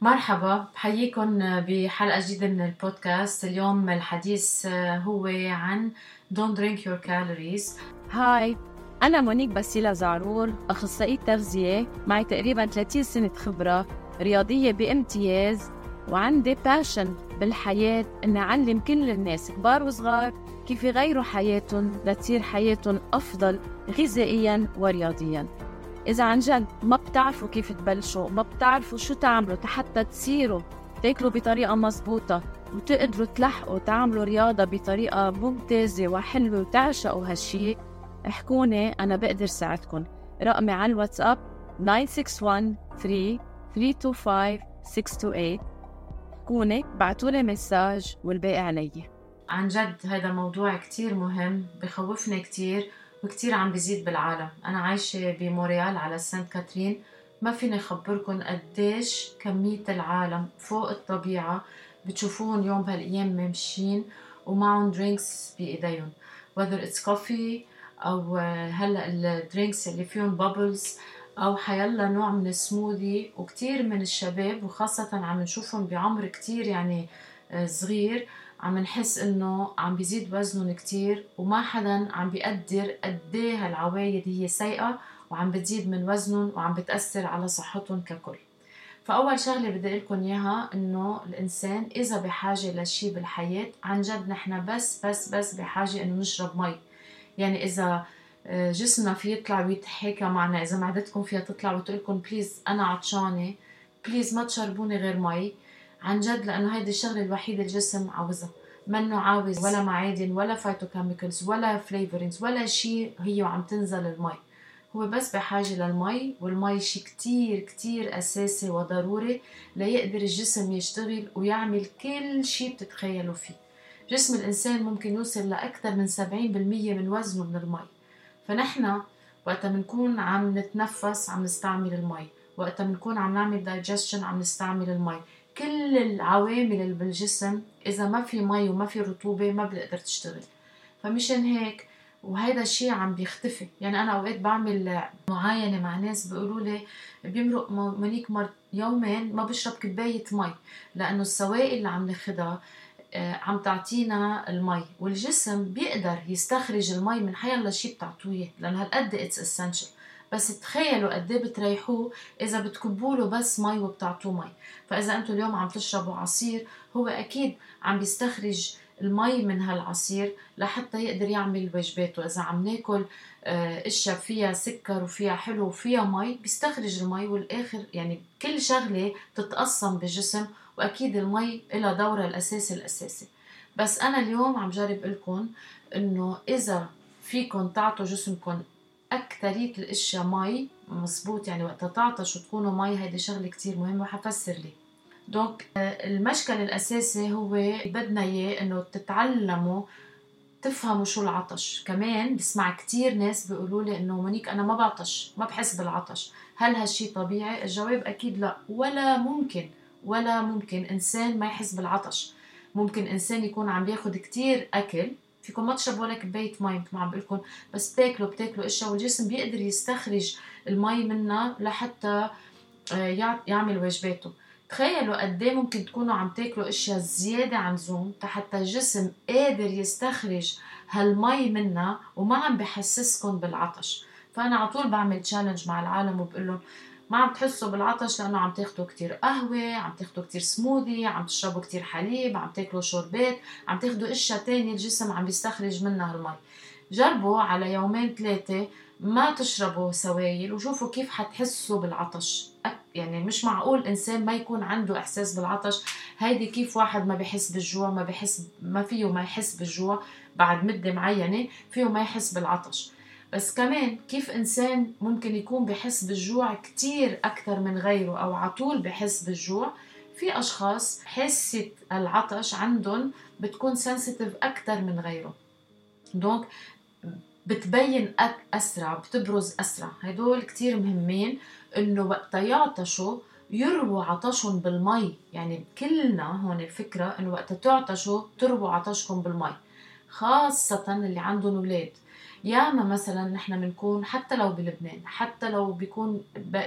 مرحبا بحييكم بحلقة جديدة من البودكاست. اليوم الحديث هو عن Don't drink your calories. هاي أنا مونيك باسيلا زعرور أخصائية تغذية معي تقريبا 30 سنة خبرة رياضية بامتياز وعندي passion بالحياة إني أعلم كل الناس كبار وصغار كيف يغيروا حياتهم لتصير حياتهم أفضل غذائيا ورياضيا. إذا عن جد ما بتعرفوا كيف تبلشوا ما بتعرفوا شو تعملوا حتى تصيروا تاكلوا بطريقة مزبوطة وتقدروا تلحقوا تعملوا رياضة بطريقة ممتازة وحلوة وتعشقوا هالشي احكوني أنا بقدر ساعدكم. رقمي على الواتساب 961 3 325 628 احكوني بعتولي مساج والباقي علي. عن جد هذا الموضوع كتير مهم بخوفنا كتير. وكتير عم بيزيد بالعالم. أنا عايشة بموريال على سانت كاترين. ما فيني أخبركم قديش كمية العالم فوق الطبيعة بتشوفوهم اليوم بهالأيام ماشيين ومعهم drinks بإيديهم whether it's coffee أو هلأ ال drinks اللي فيهم bubbles أو حيلا نوع من السموذي وكتير من الشباب وخاصة عم نشوفهم بعمر كتير يعني آه، صغير عم نحس إنه عم بيزيد وزنهم كتير وما حدا عم بيقدر قد إيه هالعوايد هي سيئة وعم بتزيد من وزنهم وعم بتأثر على صحتهم ككل. فأول شغلة بدي أقول لكم إياها إنه الإنسان إذا بحاجة لشيء بالحياة عن جد نحن بس بس بس بحاجة إنه نشرب مي. يعني إذا آه، جسمنا في يطلع ويتحاكى معنا إذا معدتكم فيها تطلع وتقول لكم بليز أنا عطشانة please ما تشربوني غير مي. عن جد لأنه هيدي الشغلة الوحيدة الجسم عاوزها منه عاوز ولا معادن ولا phytochemicals ولا flavorings ولا شيء هي وعم تنزل المي. هو بس بحاجة للمي والمي شيء كتير كتير أساسي وضروري ليقدر الجسم يشتغل ويعمل كل شيء بتتخيلوا فيه. جسم الإنسان ممكن يوصل لأكثر من 70% من وزنه من المي. فنحن وقت بنكون عم نتنفس عم نستعمل المي. وقت بنكون عم نعمل digestion عم نستعمل المي. كل العوامل اللي بالجسم إذا ما في مي وما في رطوبة ما بتقدر تشتغل. فمشان هيك وهذا الشيء عم بيختفي. يعني أنا أوقات بعمل معاينة مع ناس بيقولوا لي بيمرق مونيك مر يومين ما بشرب كوبايه مي لأنه السوائل اللي عم ناخذها آه، عم تعطينا المي. والجسم بيقدر يستخرج المي من حيلا شيء بتعطوه لأنه هالقد it's essential بس تخيلوا قد إيه بتريحوه إذا بتكبوا له بس مي وبتعطوه مي. فإذا أنتم اليوم عم تشربوا عصير هو أكيد عم بيستخرج المي من هالعصير لحتى يقدر يعمل واجباته. إذا عم ناكل آه، أشياء فيها سكر وفيها حلو وفيها مي بيستخرج المي والآخر يعني كل شغلة تتقسم بالجسم وأكيد المي لها دورها الأساسي الأساسي. بس أنا اليوم عم جرب لكم إنه إذا فيكم تعطوا جسمكم أكترية الأشياء مي مزبوط يعني وقت تعطشوا تكونوا مي هيدي شغلة كتير مهمة وحفسر ليه. Donc آه، المشكل الأساسي هو بدنا إياه إنه تتعلموا تفهموا شو العطش. كمان بسمع كتير ناس بيقولوا لي إنه مونيك أنا ما بعطش ما بحس بالعطش. هل هالشي طبيعي؟ الجواب أكيد لا. ولا ممكن ولا ممكن إنسان ما يحس بالعطش. ممكن إنسان يكون عم بياخد كتير أكل فيكم ما تشربوا ولا كبايه مي مثل ما عم بقول لكم بس بتاكلوا بتاكلوا إشياء والجسم بيقدر يستخرج المي منها لحتى آه، يعمل واجباته. تخيلوا قد إيه ممكن تكونوا عم تاكلوا إشياء زيادة عن لزوم حتى الجسم قادر يستخرج هالمي منها وما عم بحسسكم بالعطش. فأنا على طول بعمل challenge مع العالم وبقول لهم ما عم تحسوا بالعطش لأنه عم تاخذوا كتير قهوة عم تاخذوا كتير سموذي عم تشربوا كتير حليب عم تاكلوا شوربات عم تاخذوا إشياء تانية الجسم عم بيستخرج منها المي جربوا على يومين ثلاثة ما تشربوا سوائل وشوفوا كيف حتحسوا بالعطش. يعني مش معقول إنسان ما يكون عنده إحساس بالعطش. هيدي كيف واحد ما بحس بالجوع ما بحس ما فيه ما يحس بالجوع بعد مدة معينة فيه ما يحس بالعطش. بس كمان كيف إنسان ممكن يكون بحس بالجوع كتير أكثر من غيره أو عطول بحس بالجوع؟ في أشخاص حاسة العطش عندهم بتكون سنسيتيف أكثر من غيره. دونك بتبين أسرع بتبرز أسرع. هدول كتير مهمين إنه وقت يعطشوا يرووا عطشهم بالمي. يعني كلنا هون الفكرة إنه وقت تعطشوا ترووا عطشكم بالمي خاصة اللي عندهم أولاد. ياما مثلا نحن بنكون حتى لو بلبنان حتى لو بيكون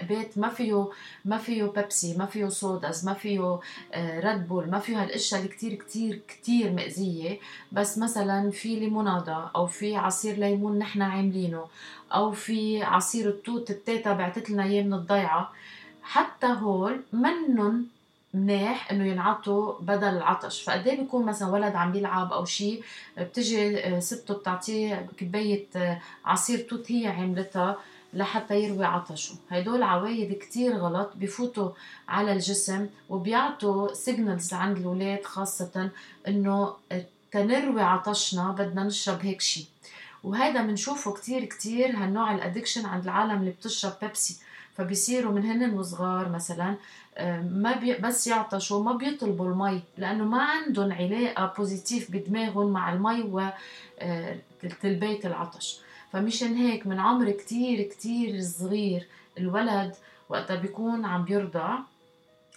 بيت ما فيه ما فيه بيبسي ما فيه sodas ما فيه Red Bull ما فيه هالأشياء اللي كتير كتير كتير مأذية. بس مثلا في ليمونادا أو في عصير ليمون نحن عاملينه أو في عصير التوت التيتا بعتت لنا إياه من الضيعة حتى هول منن منيح إنه ينعطوا بدل العطش. فقد إيه بيكون مثلا ولد عم بيلعب أو شيء بتجي آه، سته بتعطيه كباية آه، عصير توت هي عملتها لحتى يروي عطشه. هدول عوايد كتير غلط بفوتوا على الجسم وبيعطوا signals عند الولاد خاصة إنه تنروي عطشنا بدنا نشرب هيك شيء وهذا بنشوفه كتير كتير هالنوع ال addiction عند العالم اللي بتشرب بيبسي. فبيصيروا من هن وصغار مثلا ما بي بس يعطشوا ما بيطلبوا المي لأنه ما عندهم علاقة positive بدماغهم مع المي وتلبيه آه، العطش. فمشان هيك من عمر كتير كتير صغير الولد وقتها بيكون عم بيرضع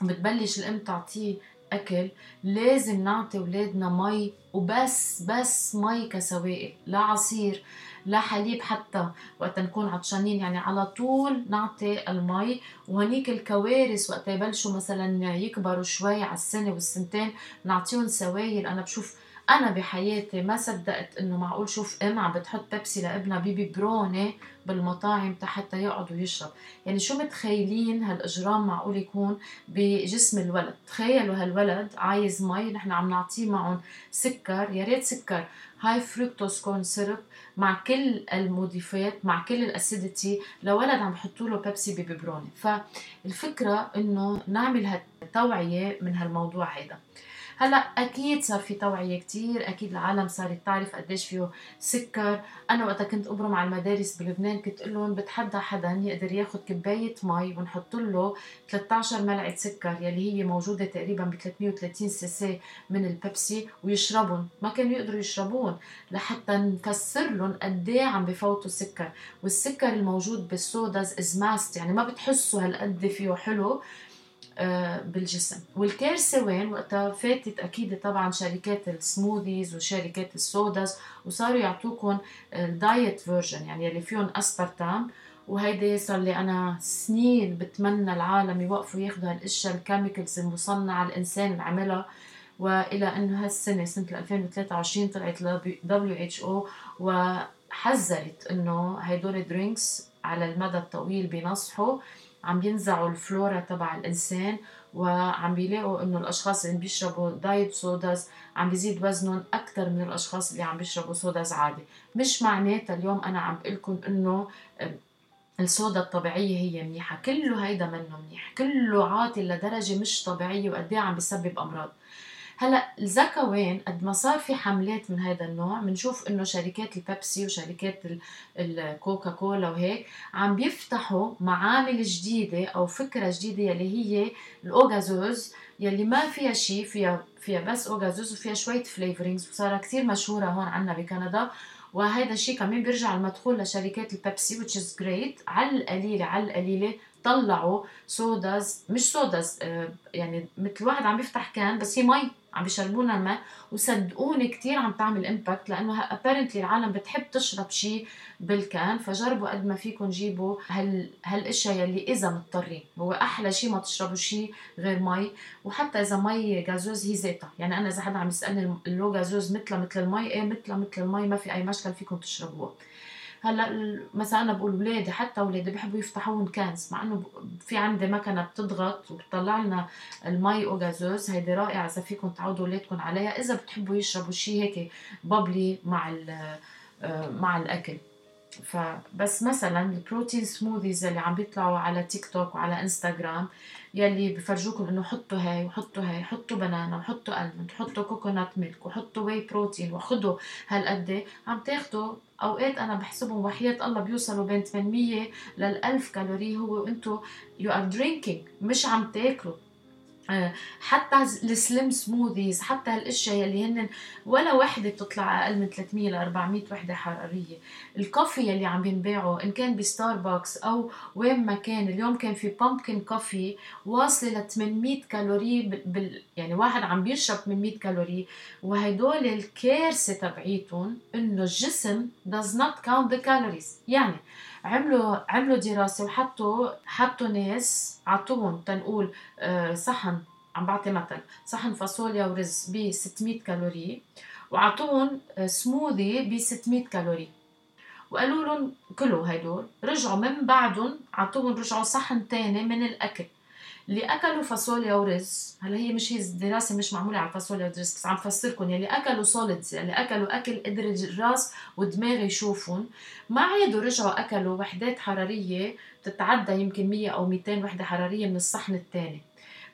بتبلش الأم تعطيه أكل لازم نعطي أولادنا مي وبس بس مي كسوائل لا عصير. لا حليب حتى وقت نكون عطشانين يعني على طول نعطي المي. وهنيك الكوارث وقت يبلشوا مثلا يكبروا شوي على السنة والسنتين نعطيهم سوائل. أنا بشوف أنا بحياتي ما صدقت إنه معقول شوف أم عم بتحط بيبسي لابنها بيبيبروني بالمطاعم حتى يقعد ويشرب. يعني شو متخيلين هالإجرام معقول يكون بجسم الولد؟ تخيلوا هالولد عايز مي نحن عم نعطيه معهم سكر يا ريت سكر. هاي fructose corn syrup مع كل المضيفات مع كل ال acidity لولد عم يحطوا له بيبسي ببروني فالفكرة إنه نعمل هالتوعية من هالموضوع هيدا. هلا أكيد صار في توعية كثير أكيد العالم صارت تعرف قديش فيه سكر. أنا وقتها كنت ابرم على المدارس بلبنان كنت أقول لهم بتحدى حدا يقدر ياخذ كباية مي ونحط له 13 ملعقة سكر يلي هي موجودة تقريبا ب 330 سي سي من البيبسي ويشربهم. ما كانوا يقدروا يشربون لحتى نفسر لهم قد إيه عم بفوتوا السكر. والسكر الموجود بال sodas is masked يعني ما بتحسوا هالقد فيه حلو. بالجسم. والكارثه وين وقتها فاتت أكيد طبعا شركات ال smoothies وشركات ال sodas وصاروا يعطوكم ال diet version يعني اللي فيهم أسبرتام. وهيدي صار لي أنا سنين بتمنى العالم يوقفوا ياخذوا هالأشياء ال chemicals المصنعة الإنسان عملها. وإلى إنه هالسنة سنة 2023 طلعت WHO وحذرت إنه هدول drinks على المدى الطويل بينصحوا عم ينزعوا الفلورا تبع الإنسان وعم بيلاقوا إنه الأشخاص اللي بيشربوا diet sodas عم بيزيد وزنهم أكثر من الأشخاص اللي عم بيشربوا sodas عادي. مش معناتها اليوم أنا عم بقول لكم انه الصودا الطبيعية هي منيحة. كله هيدا منه منيح. كله عاطل لدرجة مش طبيعية وقد عم بيسبب أمراض. هلا الزكوين قد ما صار في حملات من هذا النوع بنشوف إنه شركات البيبسي وشركات الكوكا كولا وهيك عم بيفتحوا معامل جديدة أو فكرة جديدة يلي هي ال eau gazeuse يلي ما فيها شيء فيها فيها بس eau gazeuse وفيها شوية flavorings وصارت كثير مشهورة هون عنا بكندا. وهذا الشيء كمان بيرجع المدخول لشركات البيبسي which is great. على القليلة على القليلة طلعوا sodas مش sodas آه، يعني مثل واحد عم بيفتح can بس هي مي عم بيشربونا الماء وصدقوني كثير عم تعمل impact لأنه apparently العالم بتحب تشرب شيء بال can فجربوا قد ما فيكم جيبوا هال هالأشياء يلي إذا مضطرين. هو أحلى شيء ما تشربوا شيء غير مي وحتى إذا مي gazeuse هي ذاتها يعني أنا إذا حدا عم يسألني ال eau gazeuse مثلها مثل المي إيه مثلها مثل المي ما في أي مشكل فيكم تشربوها هلا مثلا أنا بقول اولادي حتى اولادي بحبوا يفتحون cans مع إنه في عندي مكنة بتضغط وبتطلع لنا المي eau gazeuse. هيدي رائعة إذا فيكم تعودوا اولادكم عليها إذا بتحبوا يشربوا شيء هيك bubbly مع آه، مع الأكل. فبس مثلا ال protein smoothies اللي عم بيطلعوا على تيك توك وعلى انستغرام يلي بفرجوكم إنه حطوا هاي وحطوا هاي حطوا banana وحطوا almond وحطوا coconut milk وحطوا whey protein وخذوا هالقد عم تاخذوا أوقات أنا بحسبهم وحياة الله بيوصلوا بين 800 لل 1000 كالوري هو وأنتم you are drinking مش عم تاكلوا. حتى ال slim smoothies حتى هالأشياء يلي هن ولا وحدة بتطلع أقل من 300 ل 400 وحدة حرارية. ال coffee يلي عم بينباعوا إن كان بستاربكس أو وين ما كان اليوم كان في pumpkin coffee واصلة ل 800 كالوري بال... يعني واحد عم بيشرب 800 كالوري. وهدول الكارثه تبعيتهم إنه الجسم does not count the calories. يعني عملوا عملوا دراسة وحطوا حطوا ناس عطوهم. تنقول آه، صحن عم بعطي مثل صحن فاصوليا ورز ب 600 كالوري وعطوهم سموذي ب 600 كالوري. وقالوا لهم كلوا هدول رجعوا من بعدهم عطوهم رجعوا صحن تاني من الأكل. اللي اكلوا فاصوليا ورز هلا هي مش هي الدراسه مش معمولة على فاصوليا ورز بس عم فسركم. يلي أكلوا solids يلي أكلوا أكل قدر الراس والدماغ يشوفون ما عادوا رجعوا أكلوا وحدات حرارية بتتعدى يمكن 100 أو 200 وحدة حرارية من الصحن الثاني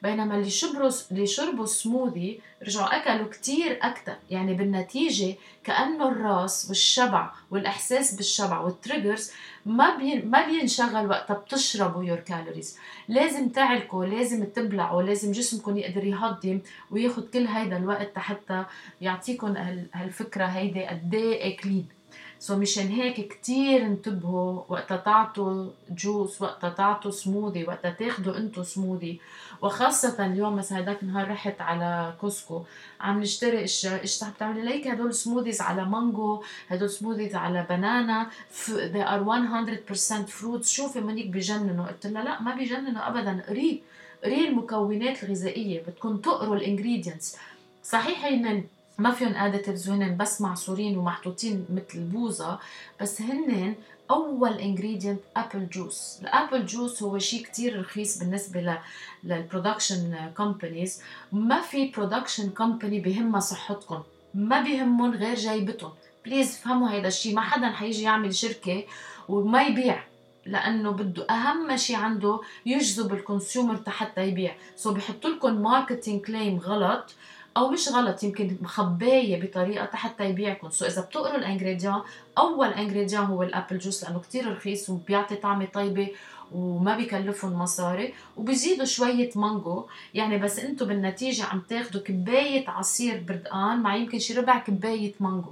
بينما اللي شربوا اللي شربوا سموذي رجعوا أكلوا كثير أكثر يعني بالنتيجة كأنه الرأس والشبع والإحساس بالشبع وال triggers ما بي ما بينشغل وقتها بتشربوا your calories لازم تعلكوا لازم تبلعوا لازم جسمكم يقدر يهضم وياخذ كل هيدا الوقت حتى يعطيكم هالفكرة هيدي قد إيه اكلين سو so مشان هيك كتير انتبهوا وقتا تعطوا juice وقتا تعطوا سموذي وقتا تاخدوا انتو سموذي وخاصة اليوم مثلا هداك النهار رحت على كوسكو عم نشتري اشياء إيش عم تعملي ليك هدول smoothies على مانجو هدول smoothies على banana they are 100% fruits. شوفي منيك بجننوا قلت لها لا ما بيجننوا ابدا قري قري المكونات الغذائية بدكم تقروا ال ingredients صحيح هن ما فيهم additives وهن بس معصورين ومحطوطين مثل بوظه بس هن أول ingredient apple juice ال apple juice هو شيء كتير رخيص بالنسبة لل production companies ما في production company بهمها صحتكم ما بيهمهم غير جايبتهم. please فهموا هيدا الشيء ما حدا حيجي يعمل شركة وما يبيع لأنه بده أهم شيء عنده يجذب ال consumer حتى يبيع. so so بحط لكم marketing claim غلط أو مش غلط يمكن مخبايه بطريقة حتى يبيعكم. so إذا بتقروا ال fr: ingrédients أول ingrédient هو ال apple juice لأنه كتير رخيص وبيعطي طعمه طيبة وما بكلفهم مصاري. وبزيدوا شوية مانجو. يعني بس أنتم بالنتيجة عم تاخدوا كباية عصير بردقان مع يمكن شي ربع كباية مانجو.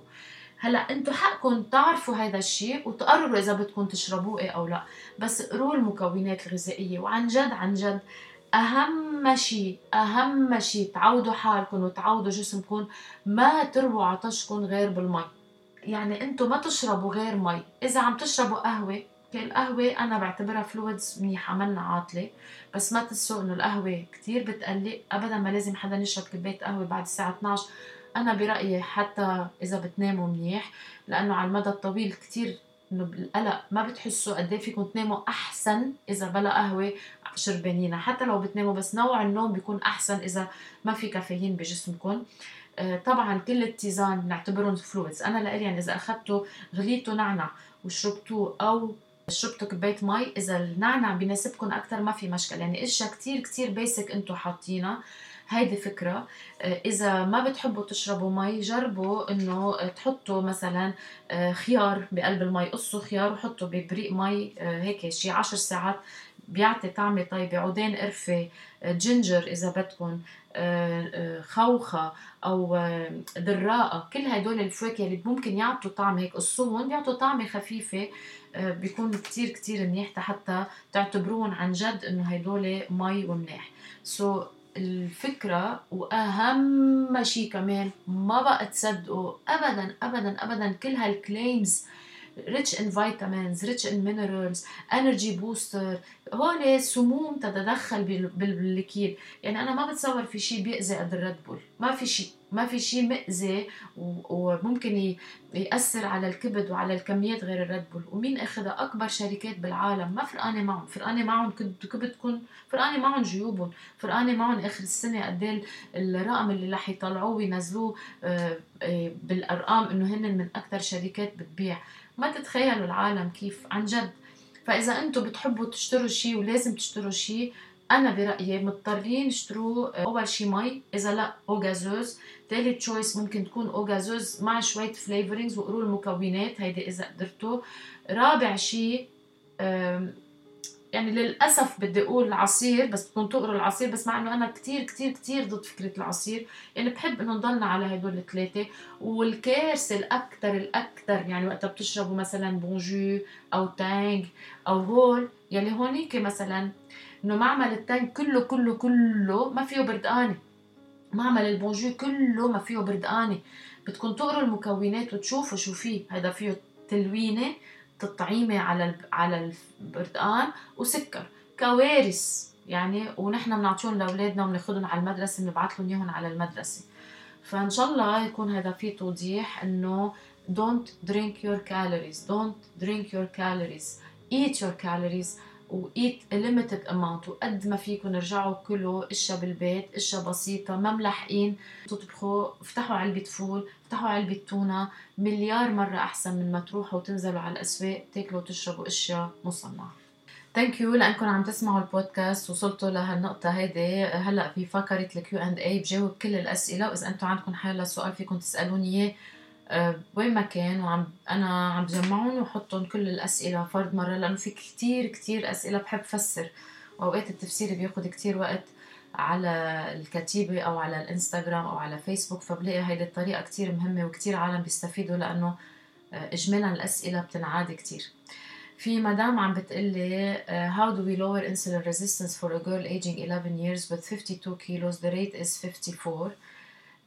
هلأ أنتم حقكم تعرفوا هذا الشيء وتقرروا إذا بدكم تشربوه إيه أو لا. بس قروا المكونات الغذائية. وعن جد عن جد أهم شيء أهم شيء. تعودوا حالكم وتعودوا جسمكم ما ترووا عطشكم غير بالمي. يعني أنتم ما تشربوا غير مي. إذا عم تشربوا قهوة القهوة أنا بعتبرها فلويدز منيحة منا عاطلة. بس ما تنسوا إنه القهوة كتير بتقلق. أبدا ما لازم حدا يشرب كوباية قهوة بعد الساعة 12 أنا برأيي حتى إذا بتناموا منيح لأنه على المدى الطويل كتير إنه بالقلق ما بتحسوا قد إيه فيكم تناموا أحسن إذا بلا قهوة. شربانينها حتى لو بتناموا بس نوع النوم بيكون أحسن إذا ما في كافيين بجسمكم. آه، طبعا كل ال tisanes بنعتبرهم fluids أنا لإلي يعني إذا أخذتوا غليتوا نعنع وشربتوه أو شربتوا كوباية مي إذا النعنع بيناسبكم أكثر ما في مشكلة. يعني إشياء كثير كثير basic أنتم حاطينها. هيدي فكرة. آه، إذا ما بتحبوا تشربوا مي جربوا إنه تحطوا مثلا آه، خيار بقلب المي قصوا خيار وحطوا ببريق مي هيك شي عشر ساعات بيعطي طعمة طيبة. عودين قرفة ginger إذا بدكم خوخة أو دراءة كل هدول الفواكه اللي ممكن يعطوا طعم هيك. قصوهم بيعطوا طعمة خفيفة بيكون كتير كتير منيح حتى تعتبروهم عن جد إنه هدول مي ومناح so الفكرة وأهم شيء كمان ما بقى تصدقوا أبدا أبدا أبدا كل هال claims rich in vitamins rich in minerals energy booster. هون سموم تتدخل بالكيل يعني أنا ما بتصور في شيء بيأذي قد ال Red Bull. ما في شيء ما في شيء مأذي وممكن يأثر على الكبد وعلى الكميات غير ال Red Bull. ومين اخذها أكبر شركات بالعالم؟ ما فرقانه معهم. فرقانه معهم كبدكم فرقانه معهم جيوبهم. فرقانه معهم آخر السنة قد إيه الرقم اللي رح يطلعوه وينزلوه آه، آه، بالأرقام إنه هن من أكثر شركات بتبيع. ما تتخيلوا العالم كيف عن جد. فإذا أنتم بتحبوا تشتروا شيء ولازم تشتروا شيء أنا برأيي مضطرين اشتروا أول شيء مي إذا لا أو غازوز ثالث choice ممكن تكون أو غازوز مع شوية flavorings وقروا المكونات هيدي إذا قدرتوا. رابع شيء يعني للأسف بدي أقول عصير بس بدكم تقروا العصير بس مع إنه أنا كتير كتير كتير ضد فكرة العصير. يعني بحب إنه نضلنا على هدول الثلاثه والكارثه الاكثر الاكثر يعني وقتها بتشربوا مثلا بونجو أو تانج أو هول يلي هونيك مثلا إنه معمل التانج كله كله كله ما فيه بردقانة. معمل البونجو كله ما فيه بردقانة. بدكم تقروا المكونات وتشوفوا شو فيه. هذا فيه تلوينة تطعيمة على على البرتقان وسكر. كوارث يعني ونحن بنعطيهم لأولادنا وبناخذهم على المدرسة بنبعث لهم إياهم على المدرسة. فإن شاء الله يكون هذا فيه توضيح إنه don't drink your calories don't drink your calories eat your calories. و eat a limited amount وقد ما فيكم ارجعوا كلوا اشياء بالبيت اشياء بسيطة ما ملحقين تطبخوا افتحوا علبة فول افتحوا علبة تونة. مليار مرة أحسن من ما تروحوا وتنزلوا على الأسواق تاكلوا وتشربوا اشياء مصنعة. thank you لانكم عم تسمعوا البودكاست. وصلتوا لهالنقطة هيدي. هلأ في فقرة ال Q and A بجاوب كل الأسئلة. وإذا أنتم عندكم حال سؤال فيكم تسألوني إياه أه وين ما كان وعم أنا عم بجمعهم وحطهم كل الأسئلة فرد مرة لأنه في كتير كتير أسئلة بحب فسر. وأوقات التفسير بياخد كتير وقت على الكتيبة أو على الإنستغرام أو على فيسبوك فبلاقي هيدي الطريقة كتير مهمة وكتير عالم بيستفيدوا لأنه إجمالا الأسئلة بتنعاد كتير. في مدام عم بتقلي uh, how do we lower insulin resistance for a girl aging 11 years with 52 kilos? The rate is 54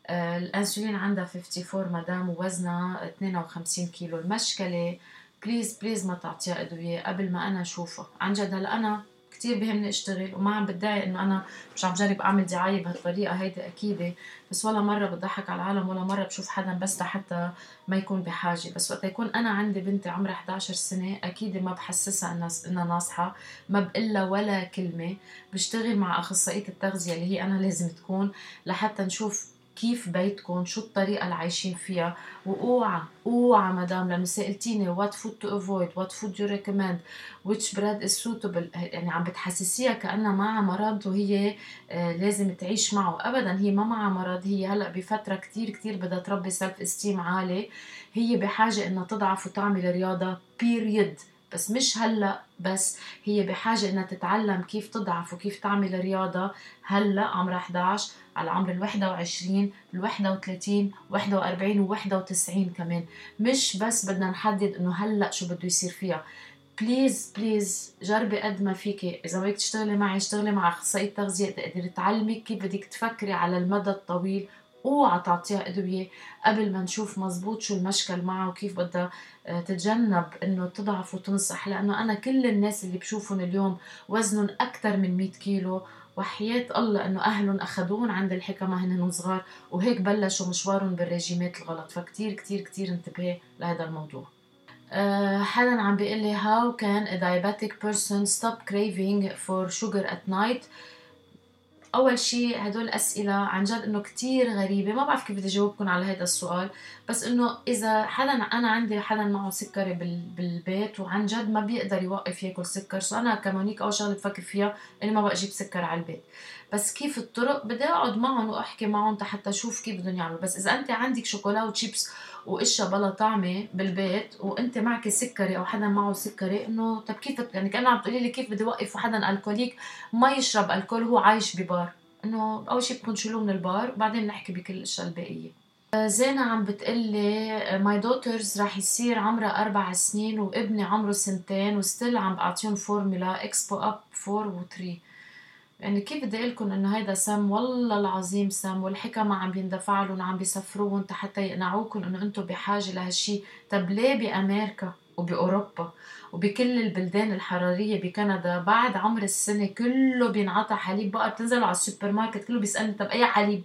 الانسولين عندها 54 مدام ووزنها 52 كيلو. المشكلة please please ما تعطيها أدوية قبل ما أنا أشوفها. عن جد هلا أنا كثير بيهمني أشتغل وما عم بدعي إنه أنا مش عم جرب أعمل دعاية بهالطريقة هيدي أكيدة. بس ولا مرة بضحك على العالم ولا مرة بشوف حدا بس حتى ما يكون بحاجة. بس وقت يكون أنا عندي بنتي عمرها 11 سنة أكيد ما بحسسها إنها إنها ناصحة. ما بقلها ولا كلمة. بشتغل مع أخصائية التغذية اللي هي أنا لازم تكون لحتى نشوف كيف بيتكم؟ شو الطريقة اللي عايشين فيها؟ وأوعى أوعى مدام لما سألتيني what food to avoid what food you recommend which bread is suitable. يعني عم بتحسسيها كأنها معها مرض وهي آه، لازم تعيش معه. ابدا هي ما معها مرض هي هلأ بفترة كتير كتير بدها تربي self esteem عالي. هي بحاجة إنها تضعف وتعمل رياضة period بس مش هلأ بس هي بحاجة إنها تتعلم كيف تضعف وكيف تعمل رياضة. هلأ عمرها 11 على عمر ال 21 ال 31 41 و 91 كمان. مش بس بدنا نحدد إنه هلأ شو بده يصير فيها. please please جربي قد ما فيكي. إذا بدك تشتغلي معي اشتغلي مع أخصائية تغذية تقدري تعلمك كيف بدك تفكري على المدى الطويل أوعى تعطيها أدوية قبل ما نشوف مزبوط شو المشكل معها وكيف بدها آه، تتجنب إنه تضعف وتنصح. لأنه أنا كل الناس اللي بشوفهم اليوم وزنهم أكثر من 100 كيلو وحياة الله إنه أهلهم اخذوهم عند الحكمة هن صغار. وهيك بلشوا مشوارهم بالرجيمات الغلط. فكتير كتير كتير انتبهي لهذا الموضوع. أه حدا عم بيقول لي how can a diabetic person stop craving for sugar at night أول شيء هدول الاسئله عن جد إنه كتير غريبة ما بعرف كيف بدي اجاوبكم على هذا السؤال بس إنه إذا حدا أنا عندي حدا معه سكري بالبيت وعن جد ما بيقدر يوقف ياكل سكر so أنا comme unique أول شغلة بفكر فيها اني ما بقى أجيب سكر على البيت. بس كيف الطرق؟ بدي أقعد معهم وأحكي معهم حتى أشوف كيف بدهم يعملوا. بس إذا أنت عندك شوكولا وشيبس واشياء بلا طعمة بالبيت وانت معك سكري أو حدا معه سكري إنه طب كيف يعني كانه عم تقولي لي كيف بدي أوقف حدا alcoholic ما يشرب ألكول هو عايش ببار. إنه أول شيء بدكم تشيلوه من البار وبعدين نحكي بكل الأشياء الباقيه زينة عم بتقلي my daughters رح يصير عمرها أربع سنين وابني عمره سنتين و still عم بعطيهم formula expo up 4 و 3 يعني كيف بدي أقول لكم إنه هيدا سم والله العظيم سم والحكمة عم بيندفع لهم عم بيسفروهم حتى يقنعوكم إنه أنتم بحاجة لهالشي. طب ليه بأمريكا وبأوروبا وبكل البلدان الحضارية بكندا؟ بعد عمر السنة كله بينعطى حليب. بقى بتنزلوا على السوبر ماركت كله بيسألني طب أي حليب؟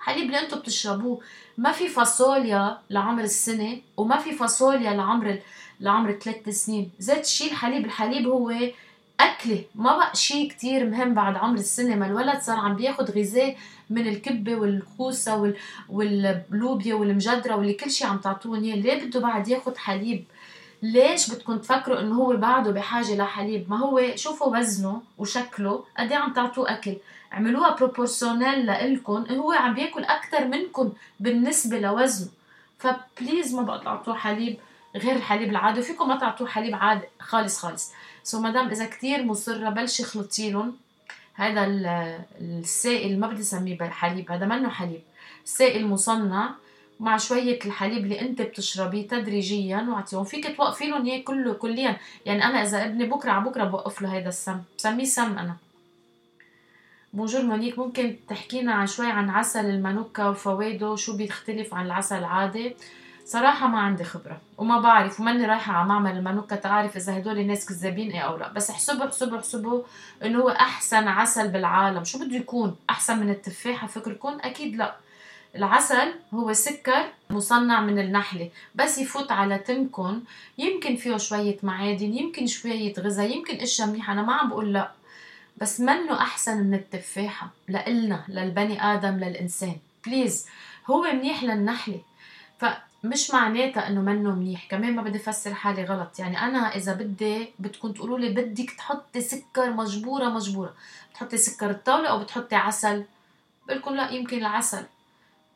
حليب اللي أنتم بتشربوه. ما في فاصوليا لعمر السنة وما في فاصوليا لعمر لعمر ثلاث سنين. زيت شيء الحليب الحليب هو أكلة ما بقى شيء كتير مهم بعد عمر السنة ما الولد صار عم بياخد غذاء من الكبة والكوسة وال... واللوبيا والمجدرة واللي كل شيء عم تعطوه إياه. ليه بده بعد ياخد حليب؟ ليش بدكم تفكروا إنه هو بعده بحاجة لحليب؟ ما هو شوفوا وزنه وشكله. قد عم تعطوه أكل. عملوها proportionnel لإلكم. هو عم بياكل أكثر منكم بالنسبة لوزنه. ف please ما بقى تعطوه حليب غير الحليب العادي. وفيكم ما تعطوه حليب عادي. خالص خالص. so مدام إذا كتير مصرة بلشي اخلطي لهم هذا السائل ما بدي أسميه حليب هذا منه حليب. سائل مصنع مع شوية الحليب اللي أنت بتشربيه تدريجيا وأعطيهم. فيك توقفي لهم اياه كله كليا. يعني أنا إذا ابني بكرة على بكرة بوقف له هيدا السم. بسميه سم أنا. bonjour مونيك ممكن تحكينا عن شوي عن عسل المانوكا وفوائده؟ شو بيختلف عن العسل العادي؟ صراحة ما عندي خبرة وما بعرف وماني رايحة على معمل المانوكا تعرف إذا هدول الناس كذابين إيه أو لا. بس احسبوا احسبوا احسبوا إنه هو أحسن عسل بالعالم. شو بده يكون؟ أحسن من التفاحة؟ فكركم أكيد لا. العسل هو سكر مصنع من النحلة. بس يفوت على تمكن يمكن فيه شوية معادن يمكن شوية غذاء يمكن أشياء منيحة. أنا ما عم بقول لا. بس منه أحسن من التفاحة. لإلنا للبني آدم للإنسان. بليز هو منيح للنحلة. فمش معناتها إنه منه منيح كمان ما بدي افسر حالي غلط. يعني أنا إذا بدي بدكم تقولوا لي بدك تحطي سكر مجبورة مجبورة. بتحطي سكر الطاولة أو بتحطي عسل؟ بقول لا يمكن العسل.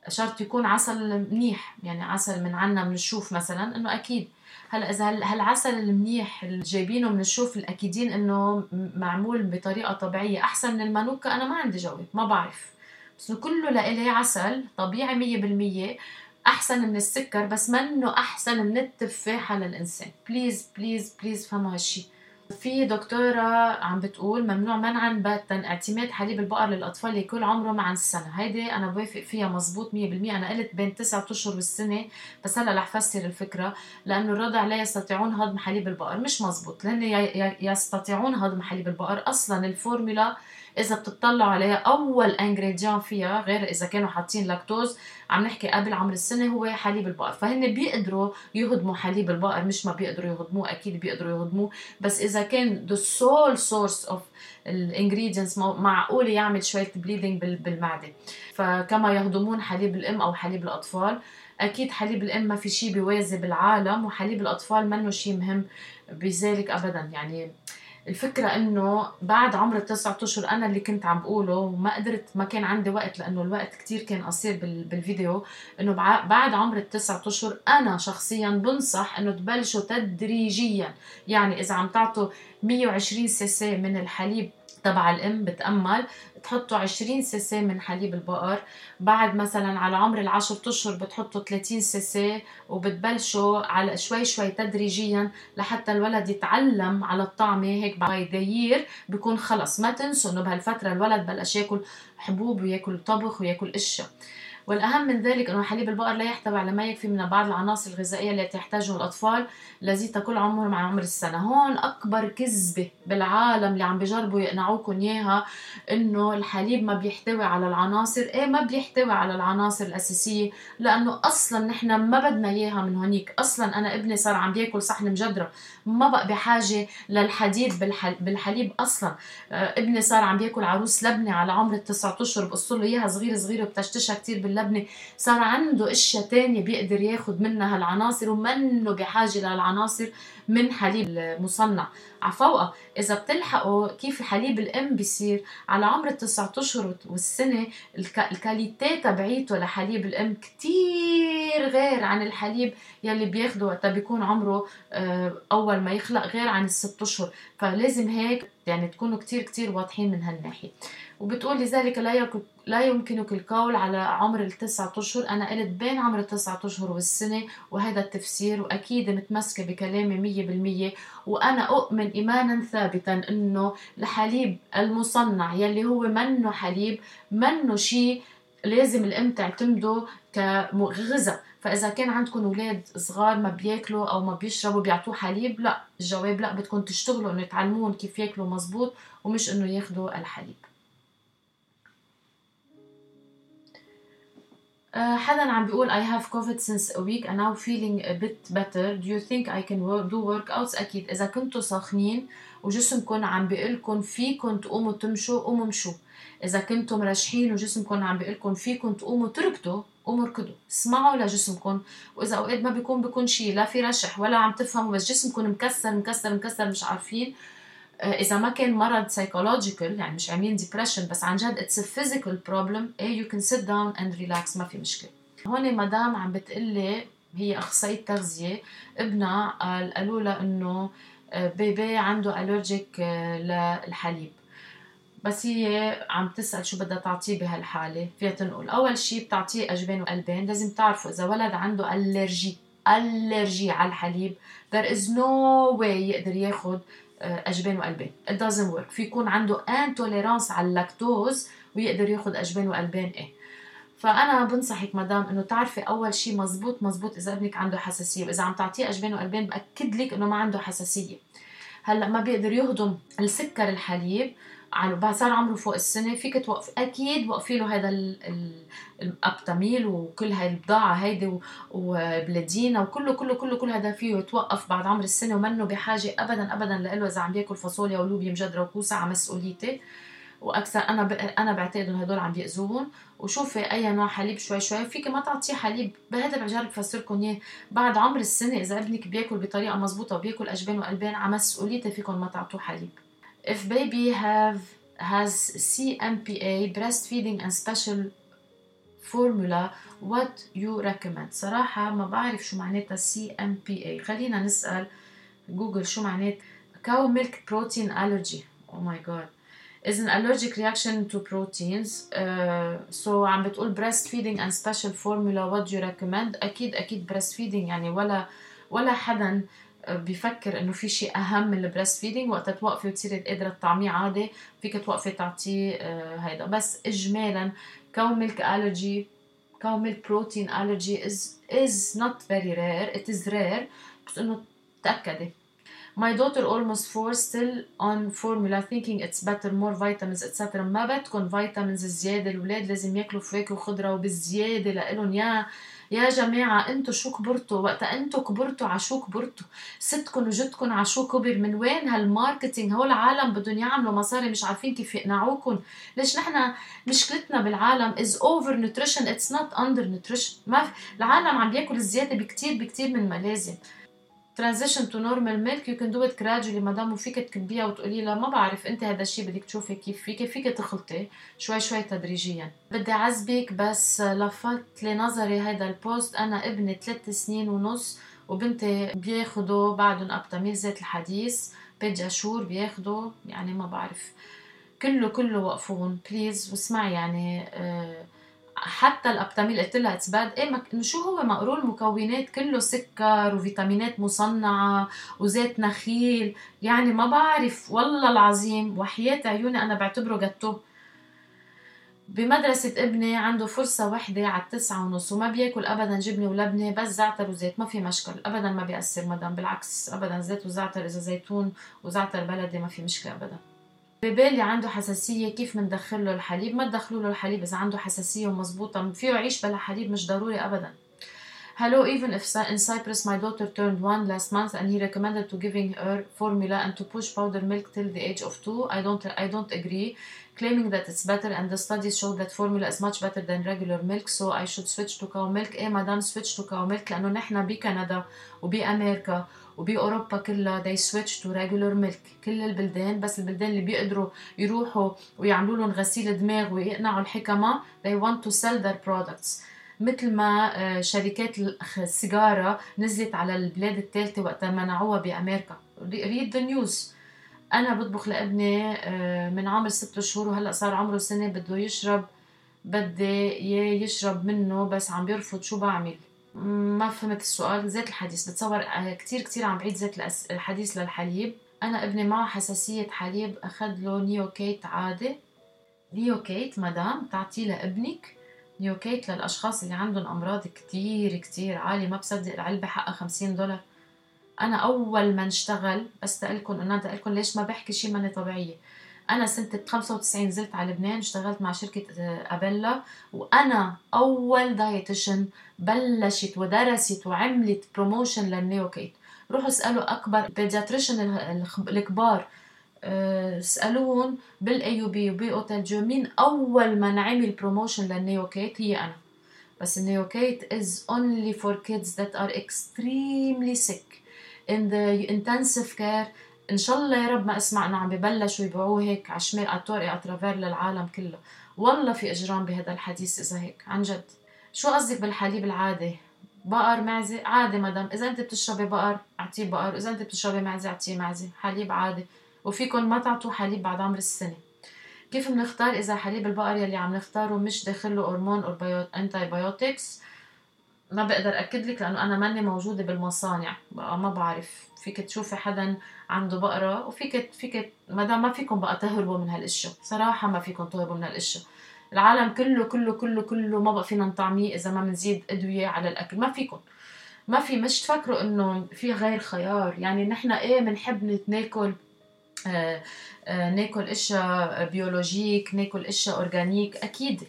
شرط يكون عسل منيح يعني عسل من عنا من الشوف مثلا إنه أكيد. هلأ إذا هالعسل المنيح اللي جايبينه من الشوف الأكيدين إنه معمول بطريقة طبيعية أحسن من المانوكا؟ أنا ما عندي جواب ما بعرف. بس كله لإلي عسل طبيعي مية بالمية. أحسن من السكر بس منه أحسن من التفاحة للإنسان please please please فهموا هالشي. في دكتورة عم بتقول ممنوع منعا باتا. اعتماد حليب البقر للأطفال يكون عمرهم عن السنة. هيدي أنا بوافق فيها مزبوط 100% أنا قلت بين تسعة أشهر والسنة بس هلأ رح فسر الفكرة. لأنه الرضع لا يستطيعون هضم حليب البقر. مش مزبوط لأن يستطيعون هضم حليب البقر. أصلا الفورمولا إذا بتطلعوا عليها أول ingrédient فيها غير إذا كانوا حاطين لاكتوز عم نحكي قبل عمر السنة هو حليب البقر. فهن بيقدروا يهضموا حليب البقر مش ما بيقدروا يهضموه أكيد بيقدروا يهضموه. بس إذا كان the sole source of ال ingredients معقول يعمل شوية bleeding بالمعدة. فكما يهضمون حليب الأم أو حليب الأطفال أكيد حليب الأم ما في شيء بيوازي بالعالم وحليب الأطفال منه شيء مهم بذلك ابدا. يعني الفكرة إنه بعد عمر التسعة اشهر أنا اللي كنت عم بقوله وما قدرت ما كان عندي وقت لأنه الوقت كتير كان قصير بالفيديو إنه بعد عمر التسعة اشهر أنا شخصيا بنصح إنه تبلشوا تدريجيا. يعني إذا عم تعطوا 120 سي سي من الحليب تبع الام بتأمل تحطوا 20 سي سي من حليب البقر. بعد مثلا على عمر العشر اشهر بتحطوا 30 سي سي وبتبلشوا على شوي شوي تدريجيا لحتى الولد يتعلم على الطعمة. هيك بعد year بيكون خلص. ما تنسوا إنه بهالفترة الولد بلش ياكل حبوب وياكل طبخ وياكل اشياء والأهم من ذلك أنه حليب البقر لا يحتوي على ما يكفي من بعض العناصر الغذائية التي يحتاجها الأطفال الذي كل عمرهم عن عمر السنة. هون أكبر كذبة بالعالم اللي عم بيجربوا يقنعوكم إياها إنه الحليب ما بيحتوي على العناصر. إيه ما بيحتوي على العناصر الأساسية؟ لأنه أصلا نحن ما بدنا إياها من هونيك. أصلا أنا ابني صار عم بيأكل صحن مجدرة. ما بقى بحاجة للحديد بالحليب أصلا. آه، ابني صار عم بيأكل عروس لبنة على عمر التسعة أشهر. بقص له إياها صغيرة صغيرة وبتشتشها كتير اللبنة. صار عنده أشياء تانية بيقدر ياخد منها هالعناصر ومنه بحاجة لهالعناصر من حليب مصنع عفوقة إذا بتلحقوا كيف الحليب الأم بيصير على عمر التسعة أشهر والسنة الكاليتي تبعيته لحليب الأم كتير غير عن الحليب يلي بياخده. وقتها بيكون عمره آه، أول ما يخلق غير عن الست أشهر. فلازم هيك يعني تكونوا كتير كتير واضحين من هالناحية. وبتقول لذلك لا لا يمكنك القول على عمر التسعة أشهر. أنا قلت بين عمر التسعة أشهر والسنة وهذا التفسير وأكيد متمسكة بكلامي مية بالمية. وأنا أؤمن إيمانا ثابتا إنه الحليب المصنع يلي هو منه حليب منه شيء لازم الأم تعتمده كغذاء. فإذا كان عندكم أولاد صغار ما بياكلوا أو ما بيشربوا بيعطوه حليب لا الجواب لا بدكم تشتغلوا إنه تعلموهم كيف ياكلوا مزبوط ومش إنه ياخذوا الحليب. حدا عم بيقول I have COVID since a week and now feeling a bit better. Do you think I can work, do workouts? أكيد. إذا كنتوا ساخنين وجسمكم عم بيقلكم فيكم تقوموا تمشوا قوموا مشوا إذا كنتوا مرشحين وجسمكم عم بيقلكم فيكم تقوموا تركضوا قوموا اركضوا. اسمعوا لجسمكم وإذا اوقات ما بيكون بيكون شيء لا في رشح ولا عم تفهموا بس جسمكم مكسر مكسر مكسر مش عارفين. آه، إذا ما كان مرض psychological يعني مش عاملين depression بس عن جد it's physical problem إيه you can sit down and relax ما في مشكلة. هون مدام عم بتقلي هي أخصائية تغذية ابنها قال قالوا لها إنه آه، بيبي عنده الرجيك للحليب. بس هي عم تسأل شو بدها تعطيه بهالحالة. فيها تنقل. أول شيء بتعطيه أجبان وقلبين. لازم تعرفوا إذا ولد عنده ألرجي ألرجي على الحليب there is no way يقدر ياخد آه، أجبان وقلبين it doesn't work. في يكون عنده انتوليرانس على اللاكتوز ويقدر ياخد أجبان وقلبين إيه فأنا بنصحك مدام إنه تعرفي أول شيء مزبوط مزبوط إذا ابنك عنده حساسية. وإذا عم تعطيه أجبان وقلبين بأكد لك إنه ما عنده حساسية. هلأ ما بيقدر يهضم السكر الحليب على صار عمره فوق السنة فيك توقف أكيد وقفي له هذا الابتاميل وكل هاي البضاعة هيدي وبلادينا وكله كله كله كل هذا فيه يتوقف بعد عمر السنة ومنه بحاجة ابدا ابدا له إذا عم بيأكل فاصوليا ولوبيا مجدره وكوسة على مسؤوليتي. وأكثر أنا. أنا بعتقد إنه هدول عم بيأذوهم. وشوفي أي نوع حليب شوي شوي فيك ما تعطيه حليب بهذا بجرب افسر لكم إياه. بعد عمر السنة إذا ابنك بيأكل بطريقة مزبوطة وبيأكل أجبان وقلبان على مسؤوليتي فيكم ما تعطوه حليب. If baby have has CMPA breastfeeding and special formula what you recommend صراحة ما بعرف شو معناتها CMPA خلينا نسأل جوجل شو معنات cow milk protein allergy oh my god is an allergic reaction to proteins uh, so عم بتقول breastfeeding and special formula what do you recommend أكيد أكيد breastfeeding يعني ولا ولا حدا بفكر إنه في شيء أهم من ال breastfeeding وقت توقفي وتصيري قادرة تطعميه عادي فيك توقفي تعطيه uh, هيدا. بس اجمالا cow milk allergy cow milk protein allergy is is not very rare. It is rare. بس إنه تأكدي. My daughter almost four still on formula thinking it's better more vitamins etc ما بدكم فيتامينز زيادة الأولاد لازم ياكلوا فواكه وخضرة وبالزيادة لإلهم. يا يا جماعة انتو شو كبرتوا؟ وقت انتو كبرتوا على شو كبرتوا. ستكم وجدكم على شو كبر. من وين هال marketing؟ هول العالم بدهم يعملوا مصاري مش عارفين كيف يقنعوكم ليش نحن مشكلتنا بالعالم is over nutrition. It's not under nutrition. ما العالم عم بياكل زيادة بكتير بكتير من ما لازم transition to normal milk you can do it gradually مدام وفيك تكبيها وتقولي لها ما بعرف أنت هذا الشيء بدك تشوفي كيف فيك فيك تخلطي شوي شوي تدريجيا. بدي اعذبك بس لفت لنظري هذا البوست. أنا ابني ثلاث سنين ونص وبنتي بياخدوا بعدهم Aptamil زيت الحديث بيجاشور بياخدوا يعني ما بعرف. كله كله وقفون please واسمعي يعني آه حتى ال Aptamil قلت لها it's bad إيه مك... شو هو مقرول المكونات كله سكر وفيتامينات مصنعة وزيت نخيل. يعني ما بعرف والله العظيم وحياة عيوني أنا بعتبره جاتو بمدرسة ابني عنده فرصة وحدة على التسعة ونص وما بياكل أبدا جبنة ولبنة بس زعتر وزيت. ما في مشكل أبدا ما بيأثر مدام. بالعكس أبدا زيت وزعتر إذا زيتون وزعتر بلدي ما في مشكلة أبدا. بيبي اللي عنده حساسية كيف بندخل له الحليب ما تدخلوا له الحليب إذا عنده حساسية ومزبوطة فيه يعيش بلا حليب مش ضروري أبدا Hello, even if in Cyprus my daughter turned one last month and he recommended to giving her formula and to push powder milk till the age of two, I don't I don't agree, claiming that it's better and the studies show that formula is much better than regular milk, so I should switch to cow milk. إيه مدام switch to cow milk لأنه نحن بكندا وبأمريكا وبأوروبا كلها they switch to regular milk. كل البلدان بس البلدان اللي بيقدروا يروحوا ويعملوا لهم غسيل دماغ ويقنعوا الحكمة they want to sell their products. مثل ما آه، شركات السيجارة نزلت على البلاد الثالثة وقت منعوها بأمريكا. read the news. أنا بطبخ لابني آه، من عمر ست شهور وهلأ صار عمره سنة بده يشرب بدي يشرب منه بس عم بيرفض شو بعمل. ما فهمت السؤال. زيت الحديث. بتصور آه، كتير كتير عم بعيد زيت الحديث للحليب. أنا ابني معه حساسية حليب. أخذ له نيوكيت عادي. نيوكيت مدام تعطيه لابنك. نيوكيت للأشخاص اللي عندهم أمراض كتير كتير عالية. ما بصدق العلبة حقها خمسين دولار. أنا أول ما نشتغل بس تقلكن إن أنا تقلكن ليش ما بحكي شي ماني طبيعية. أنا سنة 95 نزلت على لبنان اشتغلت مع شركة آه، أبيلا وأنا أول dietitian بلشت ودرست وعملت promotion للنيوكيت. روحوا اسألوا أكبر pediatrician الكبار آه، اسالوهم بال AUB وبي اوتيل جو مين أول ما نعمل promotion للنيوكيت؟ هي أنا. بس النيوكيت is only for kids that are extremely sick. In the intensive care إن شاء الله يا رب ما أسمع إنه عم ببلشوا يبيعوه هيك على شمال الطرق اترافير للعالم كله. والله في إجرام بهذا الحديث إذا هيك عن جد. شو قصدك بالحليب العادي؟ بقر معزه عادي مدام. إذا أنت بتشربي بقر أعطيه بقر. إذا أنت بتشربي معزه أعطيه معزه حليب عادي. وفيكم ما تعطوا حليب بعد عمر السنة. كيف بنختار إذا حليب البقر يلي عم نختاره مش داخل له هرمون أو antibiotics ما بقدر أكد لك لأنه أنا ماني موجودة بالمصانع. بقى ما بعرف. فيك تشوفي حدا عنده بقرة وفيك فيك ما دام ما فيكم بقى تهربوا من هالاشياء صراحة ما فيكم تهربوا من هالاشياء العالم كله كله كله كله ما بقى فينا نطعميه إذا ما بنزيد أدوية على الأكل. ما فيكم. ما في مش تفكروا إنه في غير خيار. يعني نحن إيه بنحب ناكل آه آه ناكل إشياء biologique ناكل إشياء organic أكيد.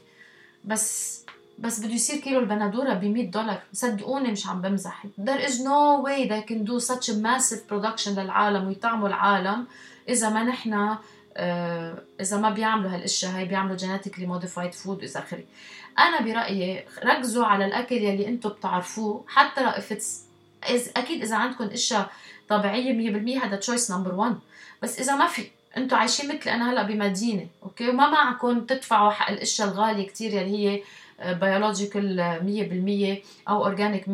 بس بس بده يصير كيلو البندورة ب 100 دولار. صدقوني مش عم بمزح. There is no way they can do such a massive production للعالم ويطعموا العالم إذا ما نحن آه، إذا ما بيعملوا هالأشياء هاي بيعملوا genetically modified food واذا اخره أنا برأيي ركزوا على الأكل يلي أنتم بتعرفوه. حتى لو if أكيد إذا عندكم أشياء طبيعية 100% هذا choice number 1 بس إذا ما في أنتم عايشين مثلي أنا هلأ بمدينة okay؟ وما معكم تدفعوا حق الأشياء الغالية كثير يلي هي biological 100% أو organic 100%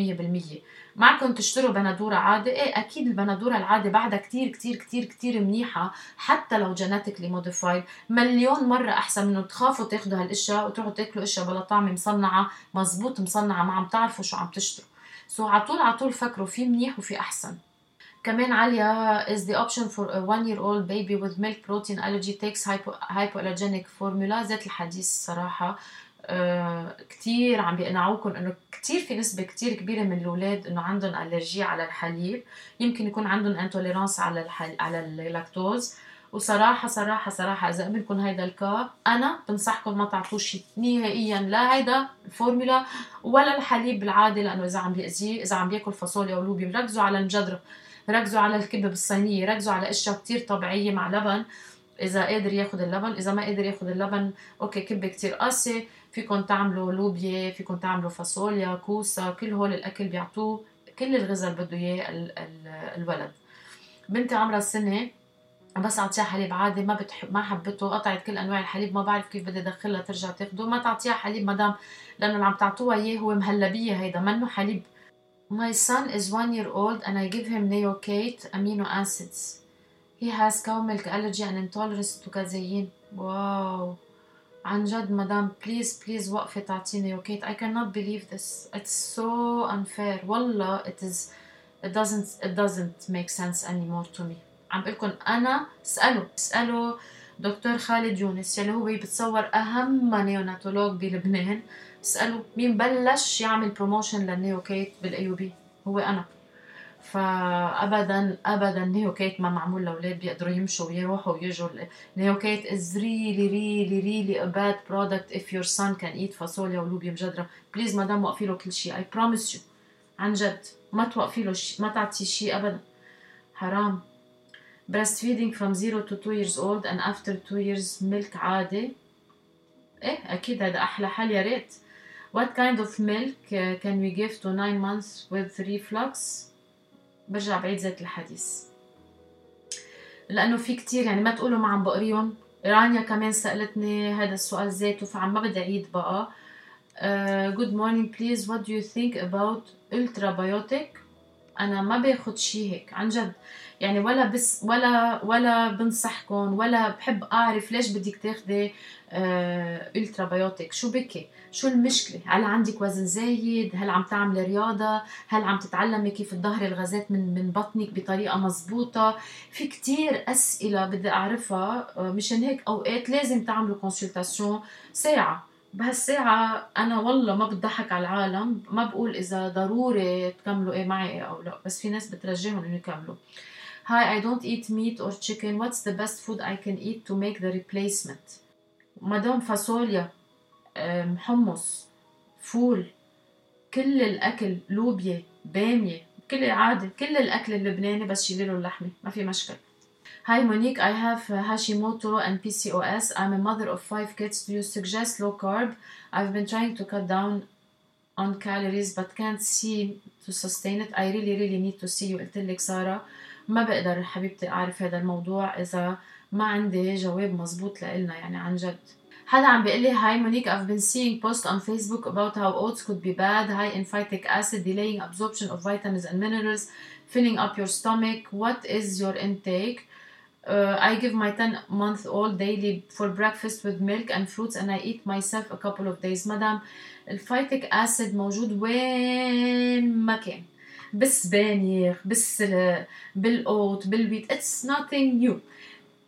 معكم تشتروا بندورة عادي؟ إيه أكيد البندورة العادي بعدها كتير كتير كتير كتير منيحة حتى لو genetically modified مليون مرة أحسن من تخافوا تاخذوا هالأشياء وتروحوا تاكلوا أشياء بلا طعمه مصنعة مزبوط مصنعة ما عم تعرفوا شو عم تشتروا. so على طول على طول فكروا في منيح وفي أحسن. كمان عليا is the option for a one year old baby with milk protein allergy takes hypo hypoallergenic formula. الحديث صراحة آه، كتير عم بيقنعوكم إنه كتير في نسبة كتير كبيرة من الأولاد إنه عندهم allergie على الحليب. يمكن يكون عندهم intolerance على الحل... على اللاكتوز وصراحة صراحة صراحة إذا قبلكم هيدا الكا أنا بنصحكم ما تعطوه شيء نهائيا لا هيدا الفورمولا ولا الحليب العادي لأنه إذا عم بيأذيه إذا عم بيأكل فاصوليا ولوبيا ركزوا على المجدره ركزوا على الكبه بالصينيه ركزوا على أشياء كتير طبيعية مع لبن. إذا قادر ياخذ اللبن إذا ما قادر ياخذ اللبن أوكي كبة كتير قاسية فيكم تعملوا لوبيا فيكم تعملوا فاصوليا كوسا كل هول الأكل بيعطوه كل الغذاء اللي بده إياه الولد بنتي عمرها سنة بس اعطيها حليب عادي ما بتحب ما حبته قطعت كل أنواع الحليب ما بعرف كيف بدي أدخلها ترجع تاخده ما تعطيها حليب مدام لأنه اللي عم تعطوها إياه هو مهلبية هيدا منه حليب My son is one year old and I give him Neocate amino acids. He has cow milk allergy and intolerance to. Wow. عن جد مدام بليز بليز وقفي تعطيني يوكيت I cannot believe this. It's so unfair. والله it is it doesn't it doesn't make sense anymore to me. عم بقول لكم أنا اسالوا اسالوا دكتور خالد يونس يلي هو بتصور أهم néonatologue بلبنان. اسالوا مين بلش يعمل promotion للنيوكيت بال AUB هو أنا. فابدا ابدا نيوكيت ما معمول لأولاد بيقدروا يمشوا ويروحوا ويجوا. نيوكيت is really really really a bad product if your son can eat فاصوليا ولوبيا مجدره please مدام وقفي له كل شيء. I promise you عن جد. ما توقفي له شيء. ما تعطي شيء ابدا. حرام. Breastfeeding from 0 to 2 years old and after 2 years milk عادي. إيه أكيد هذا أحلى حل. يا ريت. What kind of milk can we give to 9 months with reflux? برجع بعيد ذات الحديث. لأنه في كتير يعني ما تقولوا ما عم بقريهم. رانيا كمان سألتني هذا السؤال ذاته فعم ما بدي أعيد بقى. uh, good morning please what do you think about ultrabiotic أنا ما باخد شيء هيك. عن جد يعني ولا بس ولا ولا بنصحكم ولا بحب أعرف ليش بدك تاخذي آه ultrabiotic شو بكي شو المشكلة؟ هل عندك وزن زايد؟ هل عم تعملي رياضة؟ هل عم تتعلمي كيف تظهري الغازات من من بطنك بطريقة مزبوطه في كتير أسئلة بدي أعرفها آه مشان هيك أوقات لازم تعملوا consultation ساعة. بهالساعة أنا والله ما بضحك على العالم ما بقول إذا ضروري تكملوا إيه معي إيه أو لا بس في ناس بترجيهم إنه يكملوا. Hi I don't eat meat or chicken what's the best food I can eat to make the replacement مدام فاصوليا حمص فول كل الأكل لوبيا بامية كل عادي كل الأكل اللبناني بس شيلي له اللحمة ما في مشكل Hi Monique, I have Hashimoto and PCOS. I'm a mother of five kids. Do you suggest low carb? I've been trying to cut down on calories but can't see to sustain it. I really really need to see you قلت لك سارة ما بقدر حبيبتي أعرف هذا الموضوع إذا ما عندي جواب مزبوط لإلنا يعني عن جد. حدا عم بيقول لي هاي مونيك I've been seeing post on Facebook about how oats could be bad high in phytic acid delaying absorption of vitamins and minerals filling up your stomach what is your intake uh, I give my 10 month old daily for breakfast with milk and fruits and I eat myself a couple of days مدام ال phytic acid موجود وين ما كان بالسبانخ بالسلق بال oat بال wheat it's nothing new.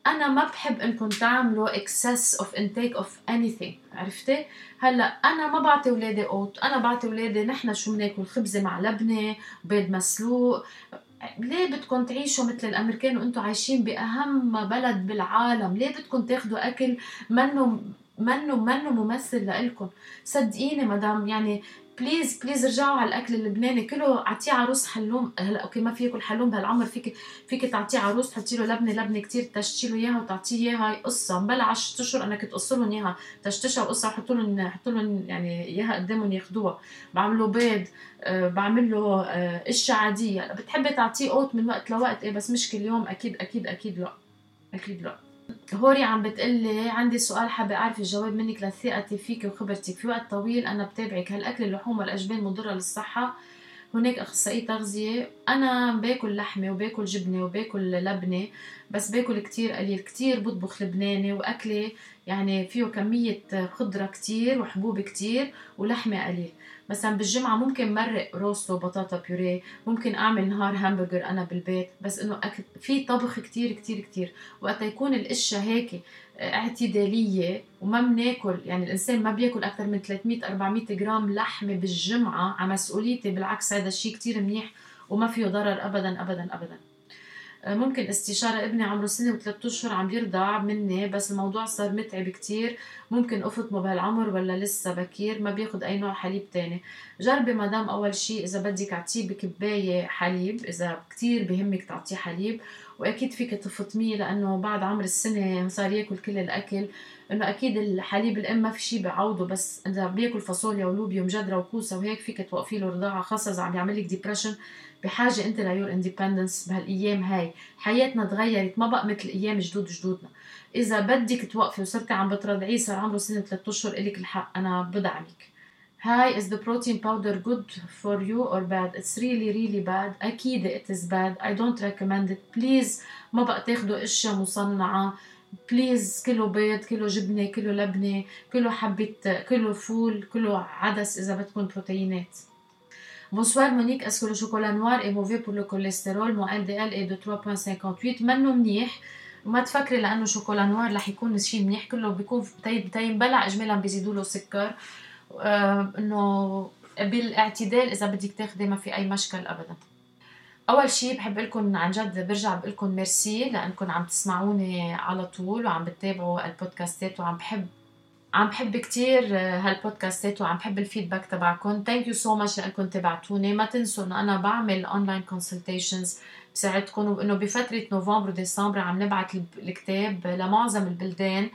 أنا ما بحب إنكم تعملوا excess of intake of anything عرفتي؟ هلأ أنا ما بعطي اولادي oat أنا بعطي اولادي نحن شو بناكل خبزة مع لبنة بيض مسلوق. ليه بدكم تعيشوا مثل الأمريكان وأنتم عايشين بأهم بلد بالعالم؟ ليه بدكم تاخذوا أكل منه منه منه ممثل لإلكم؟ صدقيني مدام يعني please please رجعوا على الأكل اللبناني. كله أعطيه عروس حلوم. هلا okay ما في ياكل حلوم بهالعمر. فيك فيك تعطيه عروس تحطي له لبنه لبنه كثير تشتي له إياها وتعطيه إياها. قصة. مبلا 10 أشهر أنا كنت لهم إياها. تشتشها وقصه حطوا لهم حطوا لهم يعني إياها قدامهم ياخذوها بعمل له بيض أه بعمل له أه اشياء عادية. بتحبي تعطيه قوت من وقت لوقت؟ إيه بس مش كل يوم. أكيد أكيد أكيد لا. أكيد لا. هوري عم بتقلي عندي سؤال حابة أعرف الجواب منك لثقتي فيك وخبرتك في وقت طويل أنا بتابعك هل أكل اللحوم والأجبان مضرة للصحة؟ هناك أخصائي تغذية. أنا باكل لحمة وباكل جبنة وباكل لبنة بس باكل كتير قليل. كتير بطبخ لبناني وأكلي يعني فيه كمية خضرة كتير وحبوب كتير ولحمة قليل. مثلا بالجمعة ممكن مرق روستو وبطاطا بيوريه ممكن أعمل نهار همبرجر أنا بالبيت بس إنه في طبخ كتير كتير كتير. وقت يكون الأشياء هيك اعتدالية وما بناكل يعني الإنسان ما بياكل أكثر من 300 400 جرام لحمة بالجمعة على مسؤوليتي بالعكس هذا الشيء كتير منيح وما فيه ضرر أبدا أبدا أبدا. آه، ممكن استشارة ابني عمره سنة وثلاثة أشهر عم بيرضع مني بس الموضوع صار متعب كتير. ممكن أفطمه بهالعمر ولا لسه بكير ما بياخد أي نوع حليب تاني. جربي مدام أول شيء إذا بدك أعطيه بكباية حليب إذا كتير بهمك تعطيه حليب. وأكيد فيك تفطميه لأنه بعد عمر السنة صار يأكل كل الأكل. إنه أكيد الحليب الأم ما في شيء بيعوضه بس إذا بيأكل فاصوليا ولوبيا ومجدرة وكوسة وهيك فيك توقفي له رضاعه خاصة إذا عم يعمل لك ديبرشن بحاجة أنت لـ your independence بهالأيام هاي. حياتنا تغيرت ما بقى مثل أيام جدود جدودنا إذا بدك توقفي وصرتي عم بترضعيه صار عمره سنة ثلاث أشهر إلك الحق. أنا بدعمك. Hi, is the protein powder good for you or bad? It's really really bad. أكيد it is bad. I don't recommend it. Please ما بقى تاخدوا اشياء مصنعة. please كله بيض كله جبنة كله لبنة كله حبة كله فول كله عدس إذا بدكم بروتينات Bonsoir Monique, est-ce que le chocolat noir est mauvais pour le cholestérol? Mon LDL est de 3.58 منه منيح وما تفكري لأنه شوكولا نوار رح يكون شيء منيح كله بيكون بتينبلع اجمالا بيزيدوا له سكر إنه بالاعتدال إذا بدك تاخذي ما في أي مشكل ابدا. أول شيء بحب لكم عن جد برجع بقول لكم ميرسي لأنكم عم تسمعوني على طول وعم بتتابعوا البودكاستات وعم بحب عم بحب كتير آه، هال podcastات وعم بحب ال feedback تبعكم. thank you so much لأنكم تابعتوني ما تنسوا إنه أنا بعمل online consultations بساعدكم وانه بفترة نوفمبر وديسمبر عم نبعث الكتاب لمعظم البلدان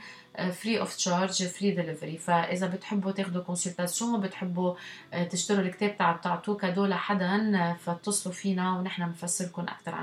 free of charge free delivery فإذا بتحبوا تاخذوا consultation بتحبوا آه، تشتروا الكتاب تعطوه cadeau لحدا آه، فاتصلوا فينا ونحن بنفسر لكم أكثر عن